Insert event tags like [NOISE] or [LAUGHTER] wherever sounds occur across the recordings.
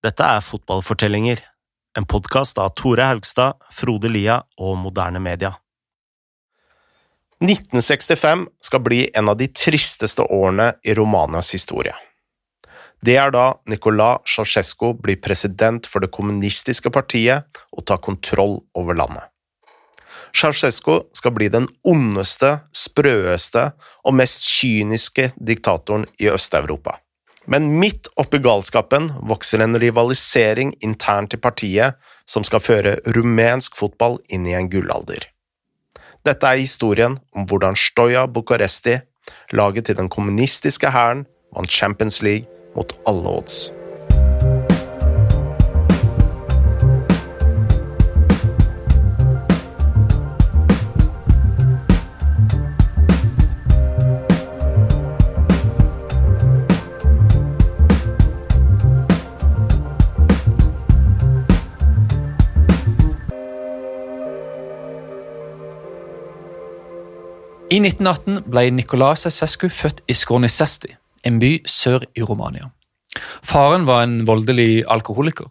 Dette er Fotballfortellinger, en podkast av Tore Haugstad, Frode Lia og Moderne Media. 1965 skal bli en av de tristeste årene i Romanias historie. Det er da Nicolas Ceaucescu blir president for det kommunistiske partiet og tar kontroll over landet. Ceaucescu skal bli den ondeste, sprøeste og mest kyniske diktatoren i Øst-Europa. Men midt oppi galskapen vokser en rivalisering internt i partiet som skal føre rumensk fotball inn i en gullalder. Dette er historien om hvordan Stoja Bucuresti, laget til den kommunistiske hæren, vant Champions League mot alle odds. I 1918 ble Nicolas Cescu født i Skornicesti, en by sør i Romania. Faren var en voldelig alkoholiker.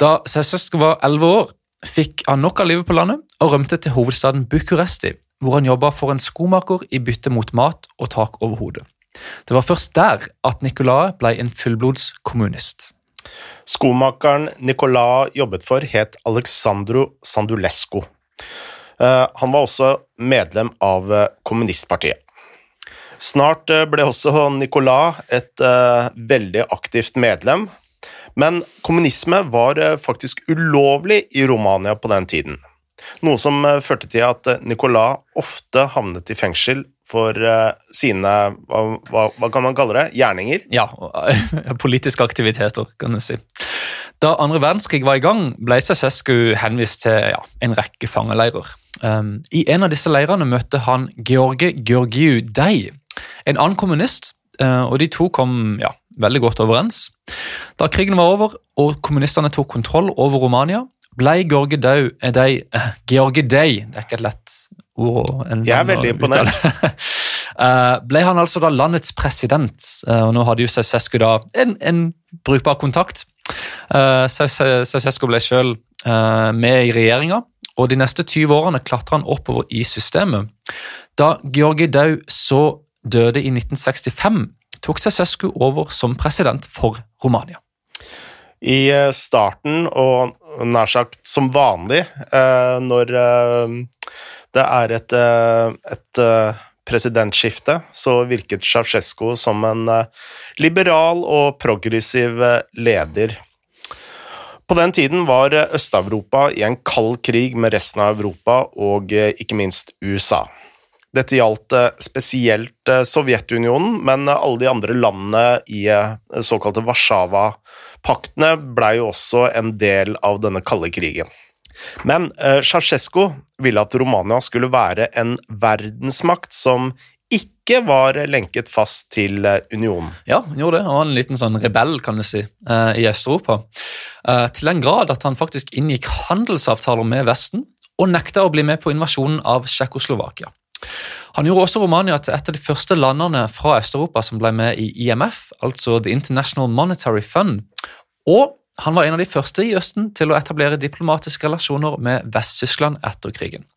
Da Cescu var elleve år, fikk han nok av livet på landet og rømte til hovedstaden Bucuresti, hvor han jobba for en skomaker i bytte mot mat og tak over hodet. Det var først der at Nicolas ble en fullblods kommunist. Skomakeren Nicolas jobbet for, het Alexandro Sandulesco. Eh, han var også medlem av eh, kommunistpartiet. Snart eh, ble også Nicolas et veldig aktivt medlem, men kommunisme var faktisk ulovlig i Romania på den tiden. Noe som førte til at Nicolas ofte havnet i fengsel for sine hva, hva, hva, kan man kalle det? Gjerninger? Ja, [LAUGHS] politiske aktiviteter, kan du si. Da andre verdenskrig var i gang, ble Ceaucescu henvist til ja, en rekke fangeleirer. Um, I en av disse leirene møtte han George Georgiou Dei, en annen kommunist, uh, og de to kom ja, veldig godt overens. Da krigen var over og kommunistene tok kontroll over Romania, ble George Dei, eh, Dei uh, George Dei Det er ikke et lett ord. Jeg er veldig imponert. [LAUGHS] ble han altså da landets president, og nå hadde jo Sausescu da en, en brukbar kontakt. Sausescu ble selv med i regjeringa og de neste 20 årene klatra han oppover i systemet. Da Georgi Dau så døde i 1965, tok Ceaucescu over som president for Romania. I eh, starten, og nær sagt som vanlig, eh, når eh, det er et, et presidentskifte, så virket Ceaucescu som en liberal og progressiv leder på den tiden var Øst-Europa i en kald krig med resten av Europa og eh, ikke minst USA. Dette gjaldt eh, spesielt eh, Sovjetunionen, men alle de andre landene i såkalte Warszawa-paktene blei jo også en del av denne kalde krigen. Men Ceaucescu ville at Romania skulle være en verdensmakt som ikke var lenket fast til eh, unionen. Ja, han gjorde det. Han var en liten sånn rebell kan du si, eh, i Øst-Europa. Eh, til den grad at han faktisk inngikk handelsavtaler med Vesten og nekta å bli med på invasjonen av Tsjekkoslovakia. Han gjorde også Romania til et av de første landene fra Øst-Europa som ble med i IMF, altså The International Monetary Fund. Og han var en av de første i Østen til å etablere diplomatiske relasjoner med Vest-Tyskland etter krigen.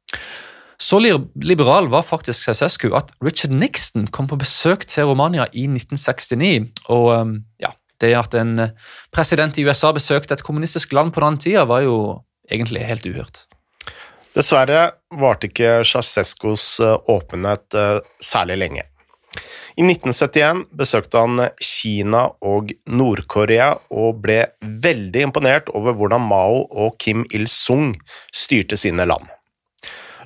Så liberal var faktisk Ceausescu at Richard Nixon kom på besøk til Romania i 1969. Og um, ja, det at en president i USA besøkte et kommunistisk land på den tida, var jo egentlig helt uhørt. Dessverre varte ikke Ceausescus uh, åpenhet uh, særlig lenge. I 1971 besøkte han Kina og Nord-Korea og ble veldig imponert over hvordan Mao og Kim Il-sung styrte sine land.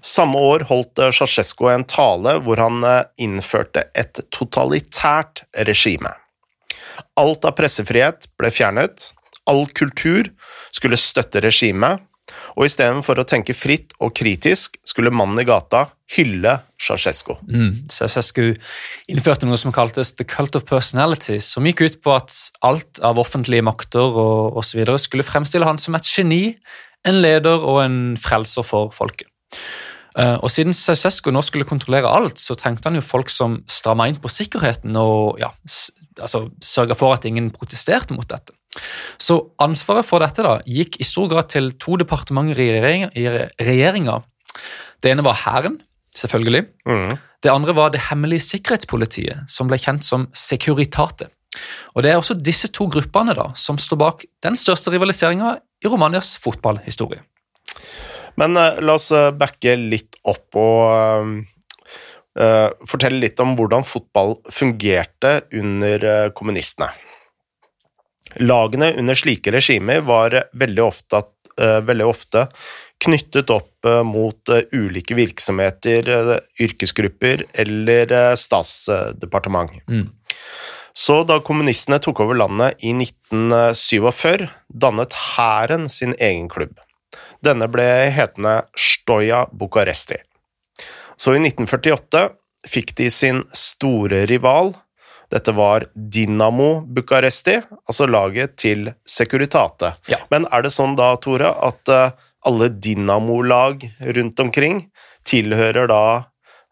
Samme år holdt eh, Ceaucescu en tale hvor han eh, innførte et totalitært regime. Alt av pressefrihet ble fjernet, all kultur skulle støtte regimet, og istedenfor å tenke fritt og kritisk skulle mannen i gata hylle Ceaucescu. Mm, innførte noe som kaltes the cult of personality, som gikk ut på at alt av offentlige makter og osv. skulle fremstille han som et geni, en leder og en frelser for folket. Eh, og Siden Ceaucescu nå skulle kontrollere alt, så trengte han jo folk som stramma inn på sikkerheten og ja, altså, sørga for at ingen protesterte mot dette. Så ansvaret for dette da, gikk i stor grad til to departementer i regjeringa. i regjeringa. Det ene var Hæren, selvfølgelig. Mm. Det andre var det hemmelige sikkerhetspolitiet, som ble kjent som Securitate. Og Det er også disse to gruppene da, som står bak den største rivaliseringa i Romanias fotballhistorie. Men uh, la oss eh, backe litt opp og uh, fortelle litt om hvordan fotball fungerte under kommunistene. Lagene under slike regimer var veldig ofte, veldig ofte knyttet opp mot ulike virksomheter, yrkesgrupper eller statsdepartement. Mm. Så da kommunistene tok over landet i 1947, dannet hæren sin egen klubb. Denne ble hetende Stoja Bucuresti. Så i 1948 fikk de sin store rival. Dette var Dinamo Bucuresti, altså laget til Securitate. Ja. Men er det sånn da, Tore, at eh, alle Dinamo-lag rundt omkring tilhører da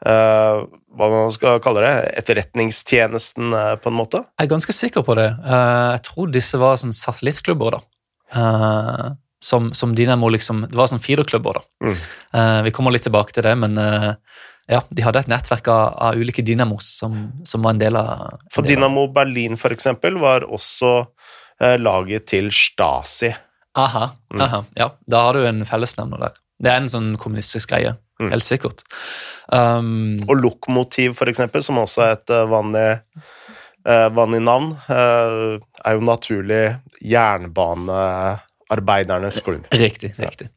Uh, hva man skal kalle det, etterretningstjenesten, uh, på en måte? Jeg er ganske sikker på det. Uh, Jeg tror disse var sånn satellittklubber. da. Som, som Dynamo liksom, Det var sånn feederklubber. da. Mm. Uh, Vi kommer litt tilbake til det, men uh, ja, de hadde et nettverk av, av ulike dynamos som, som var en del av For en del av- Dynamo Berlin, for eksempel, var også uh, laget til Stasi. Aha, Mm. aha, ja, Da har du en fellesnevner der. Det er en sånn kommunistisk greie. Mm. Helt sikkert. Um, Og Lokomotiv, for eksempel, som også er et vanlig, uh, vanlig navn, uh, er jo naturlig jernbanearbeidernes klubb. Riktig. riktig.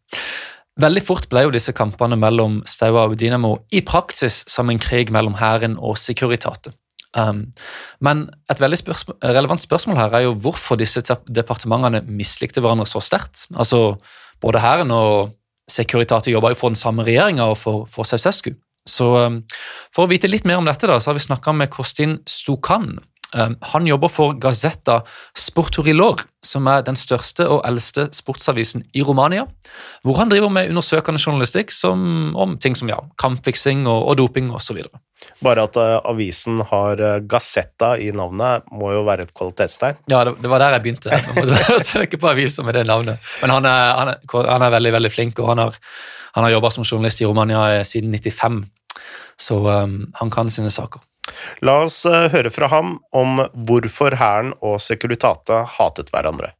Veldig fort ble jo disse kampene mellom Staua og Dynamo i praksis som en krig mellom hæren og Securitate. Um, men et veldig spørsmål, relevant spørsmål her er jo hvorfor disse departementene mislikte hverandre så sterkt. Altså, Både hæren og Securitate jobba jo for den samme regjeringa og for, for Ceausescu. Så um, For å vite litt mer om dette da, så har vi snakka med Kostin Stukan. Um, han jobber for Gazetta Sporturilor, som er den største og eldste sportsavisen i Romania. Hvor han driver med undersøkende journalistikk som, om ting som ja, kampfiksing og, og doping osv. Bare at uh, avisen har Gazetta Gazzetta i navnet, må jo være et kvalitetstegn. Ja, det, det var der jeg begynte. Jeg måtte [LAUGHS] søke på aviser med det navnet. Men han er, han er, han er veldig veldig flink, og han har, han har jobba som journalist i Romania eh, siden 95. Så um, han kan sine saker. La oss eh, høre fra ham om hvorfor hæren og Securitate hatet hverandre.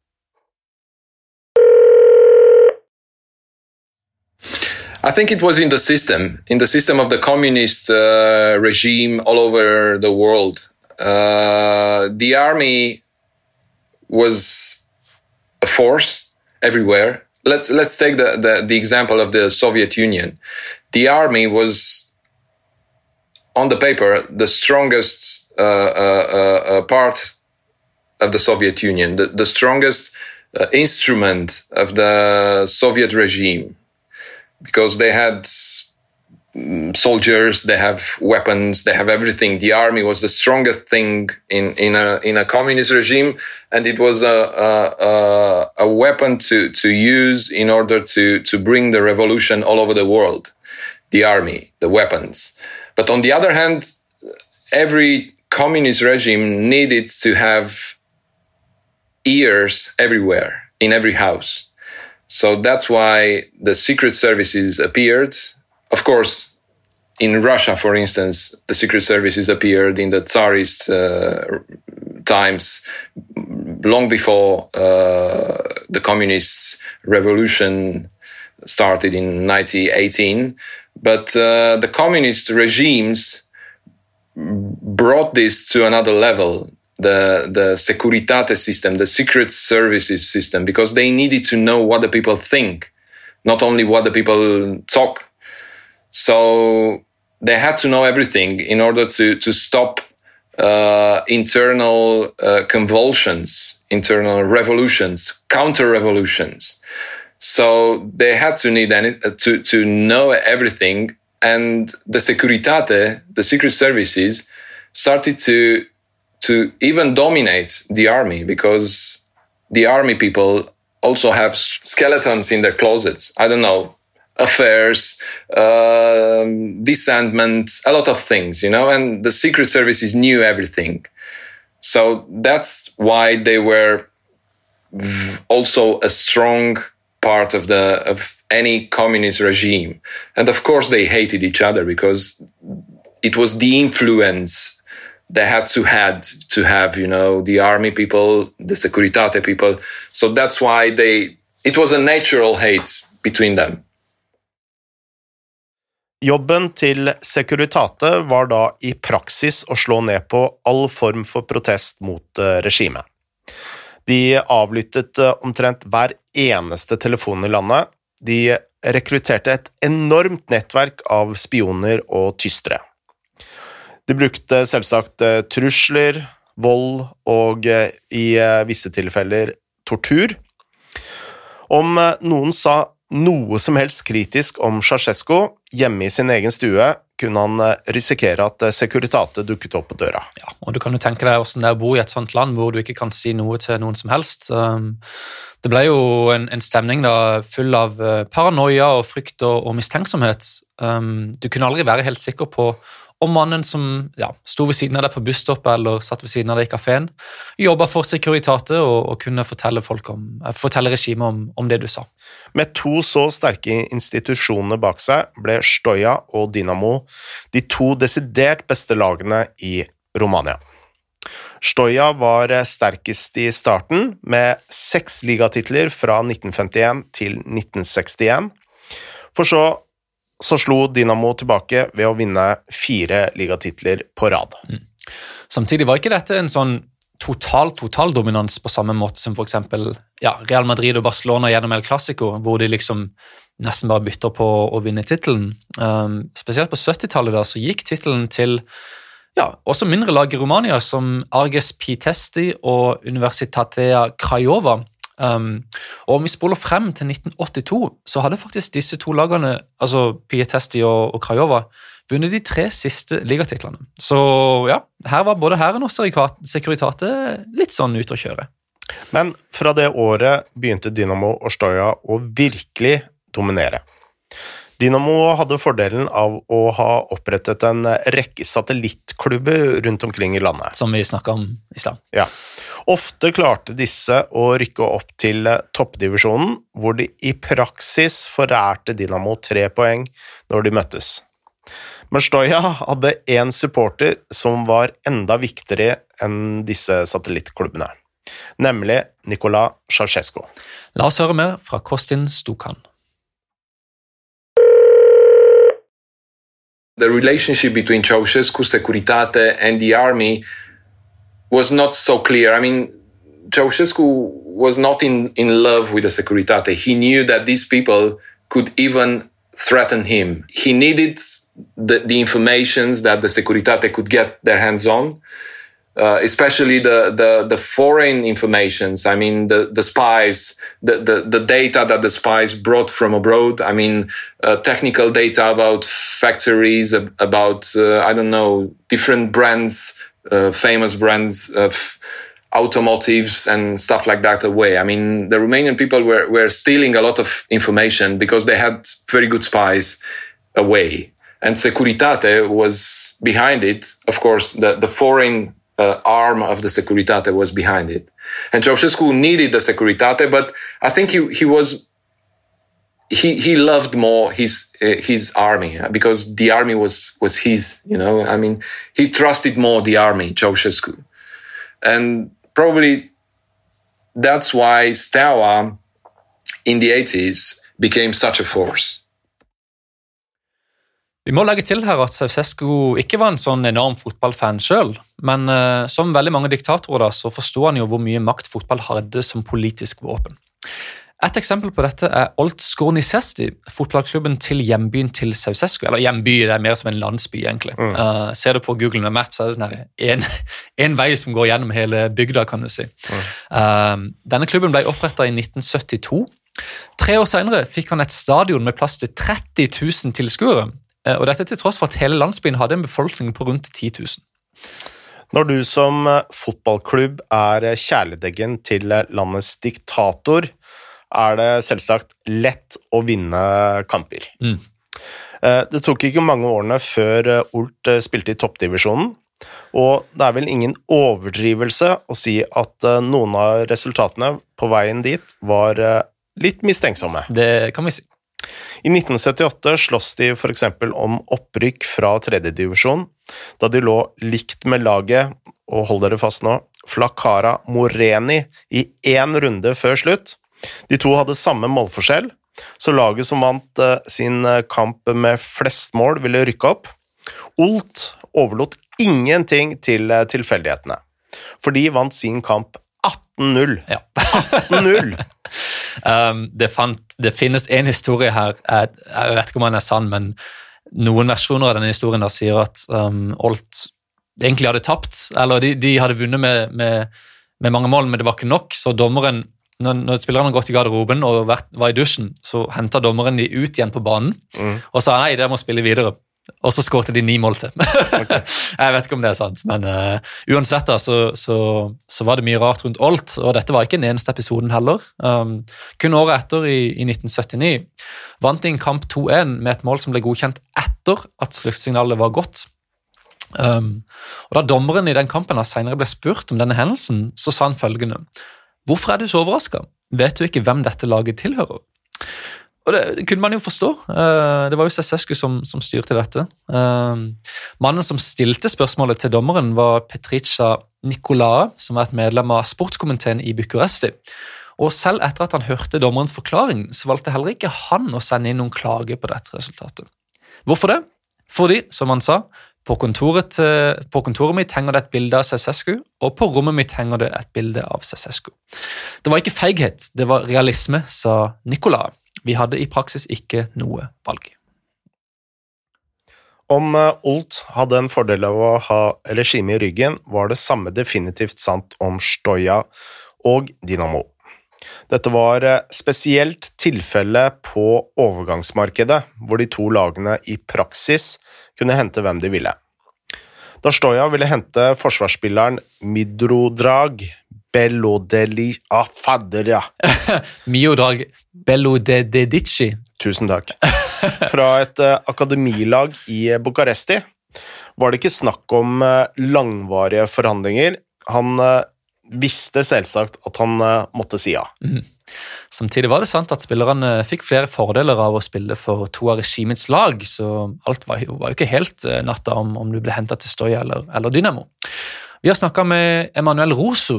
I think it was in the system, in the system of the communist uh, regime all over the world. Uh, the army was a force everywhere. Let's let's take the, the, the example of the Soviet Union. The army was on the paper the strongest uh, uh, uh, uh, part of the Soviet Union, the, the strongest uh, instrument of the Soviet regime because they had mm, soldiers, they have weapons, they have everything. The army was the strongest thing in in a in a communist regime, and it was a a, a, a weapon to to use in order to to bring the revolution all over the world. The army, the weapons. But on the other hand, every communist regime needed to have ears everywhere in every house. So that's why the secret services appeared. Of course, in Russia, for instance, the secret services appeared in the Tsarist uh, times, long before uh, the communist revolution started in 1918. But uh, the communist regimes brought this to another level the the securitate system the secret services system because they needed to know what the people think not only what the people talk. So they had to know everything in order to to stop uh, internal uh, convulsions internal revolutions counter revolutions so they had to need any, to to know everything and the securitate the secret services started to to even dominate the army because the army people also have skeletons in their closets. I don't know, affairs, um, dissentment, a lot of things, you know, and the secret services knew everything. So that's why they were also a strong part of the of any communist regime. And of course they hated each other because it was the influence they had to had to have you know the army people the securitate people. So that's why they it was a natural hate between them. Jobben til Securitate var da i praksis å slå ned på all form for protest mot eh, regimet. De avlyttet eh, omtrent hver eneste telefon i landet. De rekrutterte et enormt nettverk av spioner og tystere. De brukte selvsagt eh, trusler, vold og eh, i visse tilfeller tortur. Om noen sa noe som helst kritisk om Ceaucescu hjemme i sin egen stue, kunne han eh, risikere at eh, Securitate dukket opp på døra. Ja, og Du kan jo tenke deg hvordan det er å bo i et sånt land hvor du ikke kan si noe til noen som helst. Um, Det ble jo en, en stemning da full av eh, paranoia og frykt og, og mistenksomhet. Um, Du kunne aldri være helt sikker på om mannen som ja, sto ved siden av deg på busstoppet eller satt ved siden av deg i kafeen, jobba for Securitate og, og kunne fortelle, om, eh, fortelle regimet om, om det du sa. Med to så sterke institusjoner bak seg ble Stoja og Dinamo de to desidert beste lagene i Romania. Stoja var eh, sterkest i starten, med seks ligatitler fra 1951 til 1961, for så, så slo Dinamo tilbake ved å vinne fire ligatitler på rad. Samtidig var ikke dette en sånn total totaldominans på samme måte som f.eks. Ja, Real Madrid og Barcelona gjennom El Clásico, hvor de liksom nesten bare bytter på å vinne tittelen. Um, spesielt på 70-tallet da, så gikk tittelen til ja, også mindre lag i Romania, som Arges Pitesti og Universitatea Craiova. Um, og om vi spoler frem til 1982, så hadde faktisk disse to lagene, altså Pietesti og, og Krajova, vunnet de tre siste ligatitlene. Så ja, her var både hæren og Securitate litt sånn ute å kjøre. Men fra det året begynte Dinamo og Stoja å virkelig dominere. Dinamo hadde fordelen av å ha opprettet en rekke satellittklubber rundt omkring i landet. Som vi snakka om i stad. Ja. Ofte klarte disse å rykke opp til toppdivisjonen, hvor de i praksis forærte Dynamo tre poeng når de møttes. Men Stoya hadde én supporter som var enda viktigere enn disse satellittklubbene, nemlig Nikola Ceaucescu. La oss høre mer fra Kostin Stukan. The relationship between Ceausescu, Securitate, and the army was not so clear. I mean, Ceausescu was not in, in love with the Securitate. He knew that these people could even threaten him. He needed the, the informations that the Securitate could get their hands on. Uh, especially the, the, the foreign informations. I mean, the, the spies, the, the, the data that the spies brought from abroad. I mean, uh, technical data about factories, about, uh, I don't know, different brands, uh, famous brands of automotives and stuff like that away. I mean, the Romanian people were, were stealing a lot of information because they had very good spies away. And Securitate was behind it. Of course, the, the foreign uh, arm of the Securitate was behind it. And Ceausescu needed the Securitate, but I think he, he was he he loved more his uh, his army because the army was was his. You know, I mean, he trusted more the army, Ceausescu, and probably that's why Steaua in the 80s became such a force. Vi må legge til her at Ceausescu ikke var en sånn enorm fotballfan sjøl, men uh, som veldig mange diktatorer da, så forsto han jo hvor mye makt fotball hadde som politisk våpen. Et eksempel på dette er Olt Skornicesti, fotballklubben til hjembyen til Sausescu, Eller hjemby, det er mer som en landsby, egentlig. Mm. Uh, ser du på Google med Maps, er det sånn [LAUGHS] en, vei som går gjennom hele bygda, kan du si. Mm. Uh, denne klubben ble oppretta i 1972. Tre år senere fikk han et stadion med plass til 30 000 tilskuere. Og dette til tross for at hele landsbyen hadde en befolkning på rundt 10 000. Når du som fotballklubb er kjæledeggen til landets diktator, er det selvsagt lett å vinne kamper. Mm. Det tok ikke mange årene før Olt spilte i toppdivisjonen. Og det er vel ingen overdrivelse å si at eh, noen av resultatene på veien dit var eh, litt mistenksomme. Det kan vi si. I 1978 slåss de f.eks. om opprykk fra tredjedivisjon, da de lå likt med laget, og hold dere fast nå, Flakara Moreni i én runde før slutt. De to hadde samme målforskjell, så laget som vant eh, sin eh, kamp med flest mål, ville rykke opp. Olt overlot ingenting til eh, tilfeldighetene, for de vant sin kamp 18-0. Ja. 18-0! [LAUGHS] Um, det, fant, det, finnes en historie her, jeg, jeg, vet ikke om den er sann, men noen versjoner av denne historien der sier at um, Olt egentlig hadde tapt, eller de, de hadde vunnet med, med, med, mange mål, men det var ikke nok, så dommeren når, når spillerne hadde gått i garderoben og vært, var i dusjen, så henta dommeren de ut igjen på banen mm. og sa nei, dere må spille videre. Og så skårte de ni mål til. Okay. [LAUGHS] jeg vet ikke om det er sant, men uh, uansett da, så, så, så, var det mye rart rundt Olt, og dette var ikke den eneste episoden heller. Um, kun året etter, i, i 1979, vant de en kamp 2-1 med et mål som ble godkjent etter at sluttsignalet var gått. Um, og Da dommeren i den kampen senere ble spurt om denne hendelsen, så sa han følgende Hvorfor er du så overraska? Vet du ikke hvem dette laget tilhører? Og det, kunne man jo forstå. Uh, det var jo Cesescu som, som, styrte dette. Uh, mannen som stilte spørsmålet til dommeren, var Petrica Nicolae, som var et medlem av sportskomiteen i Bucuresti. Og selv etter at han hørte dommerens forklaring, så valgte heller ikke han å sende inn noen klage på dette resultatet. Hvorfor det? Fordi, som han sa, på kontoret, til, på kontoret, mitt henger det et bilde av Cesescu, og på rommet mitt henger det et bilde av Cesescu. Det var ikke feighet, det var realisme, sa Nicolas. Vi hadde i praksis ikke noe valg. Om eh, Olt hadde en fordel av å ha regimet i ryggen, var det samme definitivt sant om Stoja og Dynamo. Dette var eh, spesielt tilfelle på overgangsmarkedet, hvor de to lagene i praksis kunne hente hvem de ville. Da Stoja ville hente forsvarsspilleren Midrodrag Bellodeli Ah, fadder, ja! [LAUGHS] Miodrag Bellodedici. Tusen takk. Fra et uh, akademilag i Bucuresti var det ikke snakk om uh, langvarige forhandlinger. Han uh, visste selvsagt at han måtte si ja. Mm. Samtidig var det sant at spillerne fikk flere fordeler av å spille for to av regimets lag, så alt var var jo ikke helt natta om, om du ble henta til Stoya eller, eller, Dynamo. Vi har snakka med Emanuel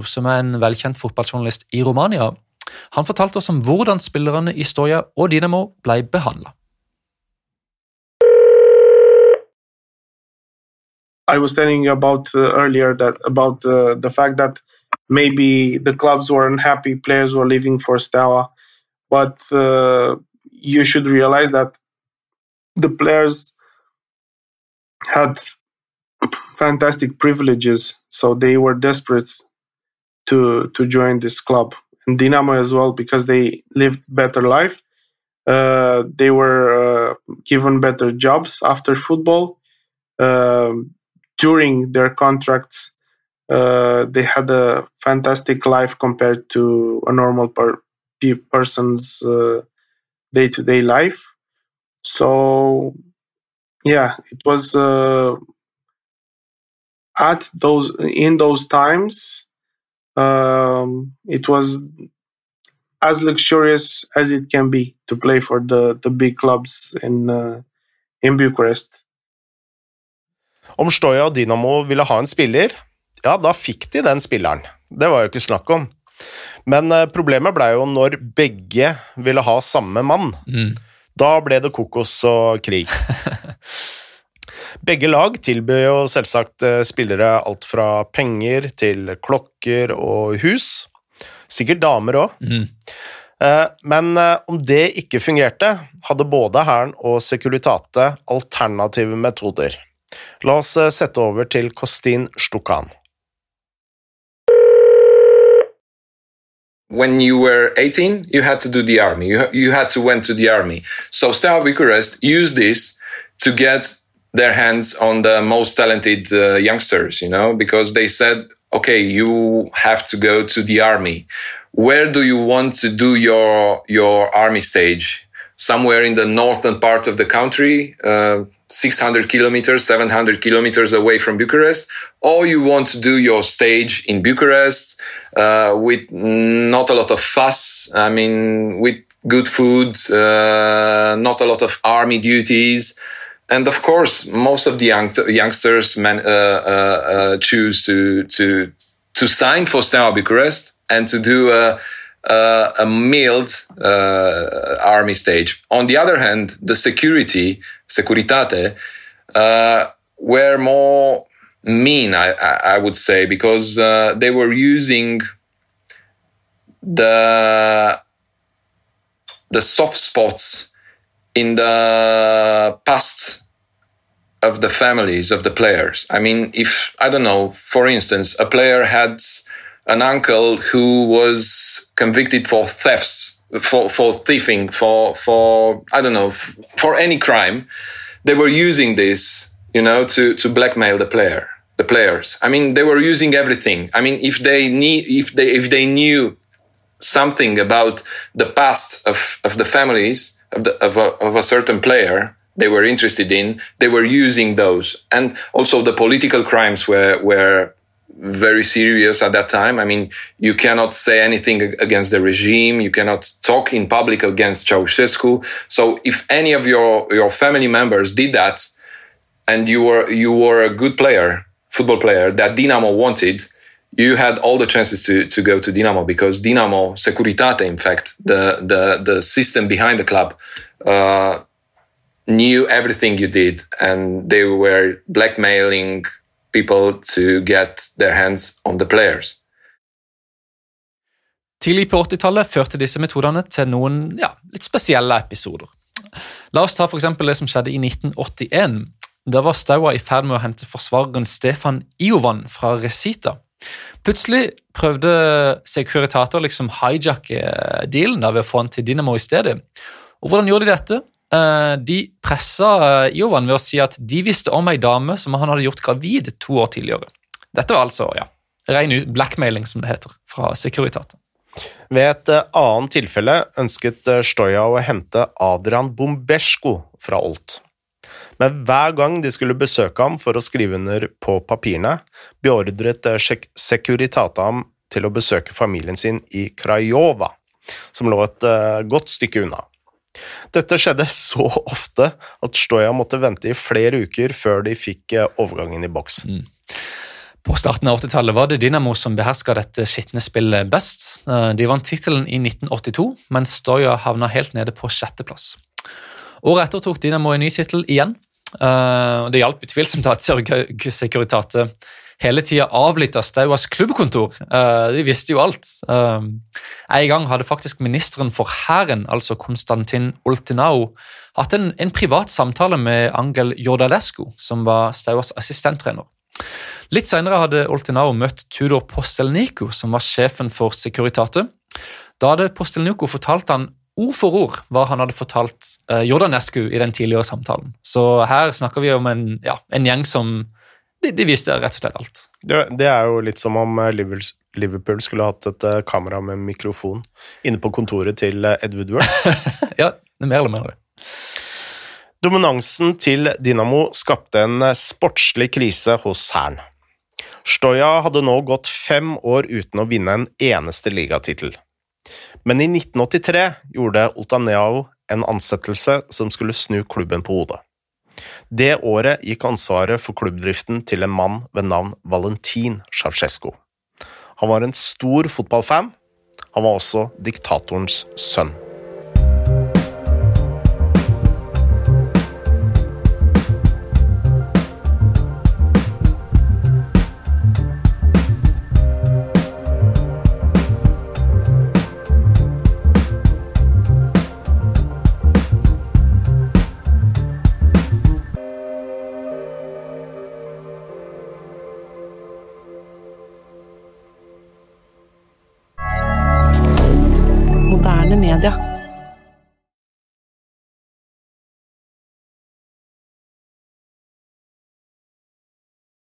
som er en velkjent fotballjournalist i Romania. Han fortalte oss om hvordan spillerne i Stoya og Dynamo ble behandla. I was telling you about uh, earlier that about uh, the fact that maybe the clubs were unhappy, players were leaving for Stella, but uh, you should realize that the players had fantastic privileges, so they were desperate to to join this club and Dynamo as well because they lived better life. Uh, they were uh, given better jobs after football. Uh, during their contracts, uh, they had a fantastic life compared to a normal per- person's day to day life. So, yeah, it was uh, at those in those times. Um, it was as luxurious as it can be to play for the, the big clubs in, uh, in Bucharest. Om Stoja og Dynamo ville ha en spiller, ja, da fikk de den spilleren. Det var jo ikke snakk om. Men uh, problemet blei jo når begge ville ha samme mann. Mm. Da ble det kokos og krig. [LAUGHS] Begge lag tilbyr jo selvsagt uh, spillere alt fra penger til klokker og hus. Sikkert damer òg. Mm. Uh, men om det ikke fungerte, hadde både Hæren og Securitate alternative metoder. La oss sette over til Kostin Stukan. when you were 18, you had to do the army. You, you had to went to the army. So Steaua Bucharest used this to get their hands on the most talented uh, youngsters, you know, because they said, okay, you have to go to the army. Where do you want to do your, your army stage? somewhere in the northern part of the country, uh, 600 kilometers, 700 kilometers away from Bucharest, or you want to do your stage in Bucharest uh, with not a lot of fuss. I mean, with good food, uh, not a lot of army duties. And of course, most of the young, youngsters man, uh, uh, uh, choose to, to, to sign for Steaua Bucharest and to do a, uh, a mild uh, army stage. On the other hand, the security, Securitate, uh, were more mean, I, I, would say, because they were using the the soft spots in the past of the families of the players. I mean, if I don't know, for instance, a player had an uncle who was convicted for thefts, for, for thieving, for, for, I don't know, for any crime. They were using this, you know, to, to blackmail the player, the players. I mean, they were using everything. I mean, if they need, if they, if they knew something about the past of, of the families of, the, of, a, of a certain player, they were interested in, they were using those. And also the political crimes were, were very serious at that time. I mean, you cannot say anything against the regime. You cannot talk in public against Ceausescu. So if any of your, your family members did that and you were, you were a good player, football player that Dinamo wanted, you had all the chances to, to go to Dinamo because Dinamo, Securitate, in fact, the, the, the system behind the club, uh, knew everything you did and they were blackmailing people to get their hands on the players. Tidlig på 80-tallet førte disse metodene til noen ja, litt spesielle episoder. La oss ta for det som skjedde i 1981. Da var Staua i ferd med å hente forsvareren Stefan Iovan fra Resita. Plutselig prøvde Securitater liksom hijacke dealen da ved å få han til Dynamo i stedet. Og Hvordan gjorde de dette? Eh, de pressa eh, Jovan ved å si at de visste om ei dame som han hadde gjort gravid to år tidligere. Dette var altså ja, ren blackmailing, som det heter, fra Securitate. Ved et eh, annet tilfelle ønsket Stoja å hente Adrian Bombesko fra Olt. Men hver gang de skulle besøke ham for å skrive under på papirene, beordret Securitata ham til å besøke familien sin i Krajova, som lå et godt stykke unna. Dette skjedde så ofte at Stoja måtte vente i flere uker før de fikk eh, overgangen i boks. Mm. På starten av 80-tallet var det Dinamo som beherska dette skitne spillet best. Eh, de vant tittelen i 1982, men Stoja havna helt nede på sjetteplass. Året etter tok Dinamo en ny tittel igjen. Eh, det hjalp utvilsomt at Securitate hele tida avlytta Stauas klubbkontor. Uh, de visste jo alt. Uh, en gang hadde faktisk ministeren for Hæren, altså Konstantin Oltinau, hatt en, en, privat samtale med Angel Jordalescu, som var Stauas assistenttrener. Litt senere hadde Oltinau møtt Tudor Postelnico, som var sjefen for Securitate. Da hadde Postelnico fortalt han ord for ord hva han hadde fortalt uh, Jordanescu i den tidligere samtalen. Så her snakker vi om en, ja, en gjeng som de, de, viste rett og slett alt. Det, det, er jo litt som om eh, Liverpool skulle hatt et eh, kamera med mikrofon inne på kontoret til eh, Ed Woodward. [LAUGHS] ja, det er mer eller mindre. Dominansen til Dynamo skapte en sportslig krise hos Hæren. Stoja hadde nå gått fem år uten å vinne en eneste ligatittel. Men i 1983 gjorde Oltaneau en ansettelse som skulle snu klubben på hodet. Det året gikk ansvaret for klubbdriften til en mann ved navn Valentin Ceaucescu. Han var en stor fotballfan. Han var også diktatorens sønn.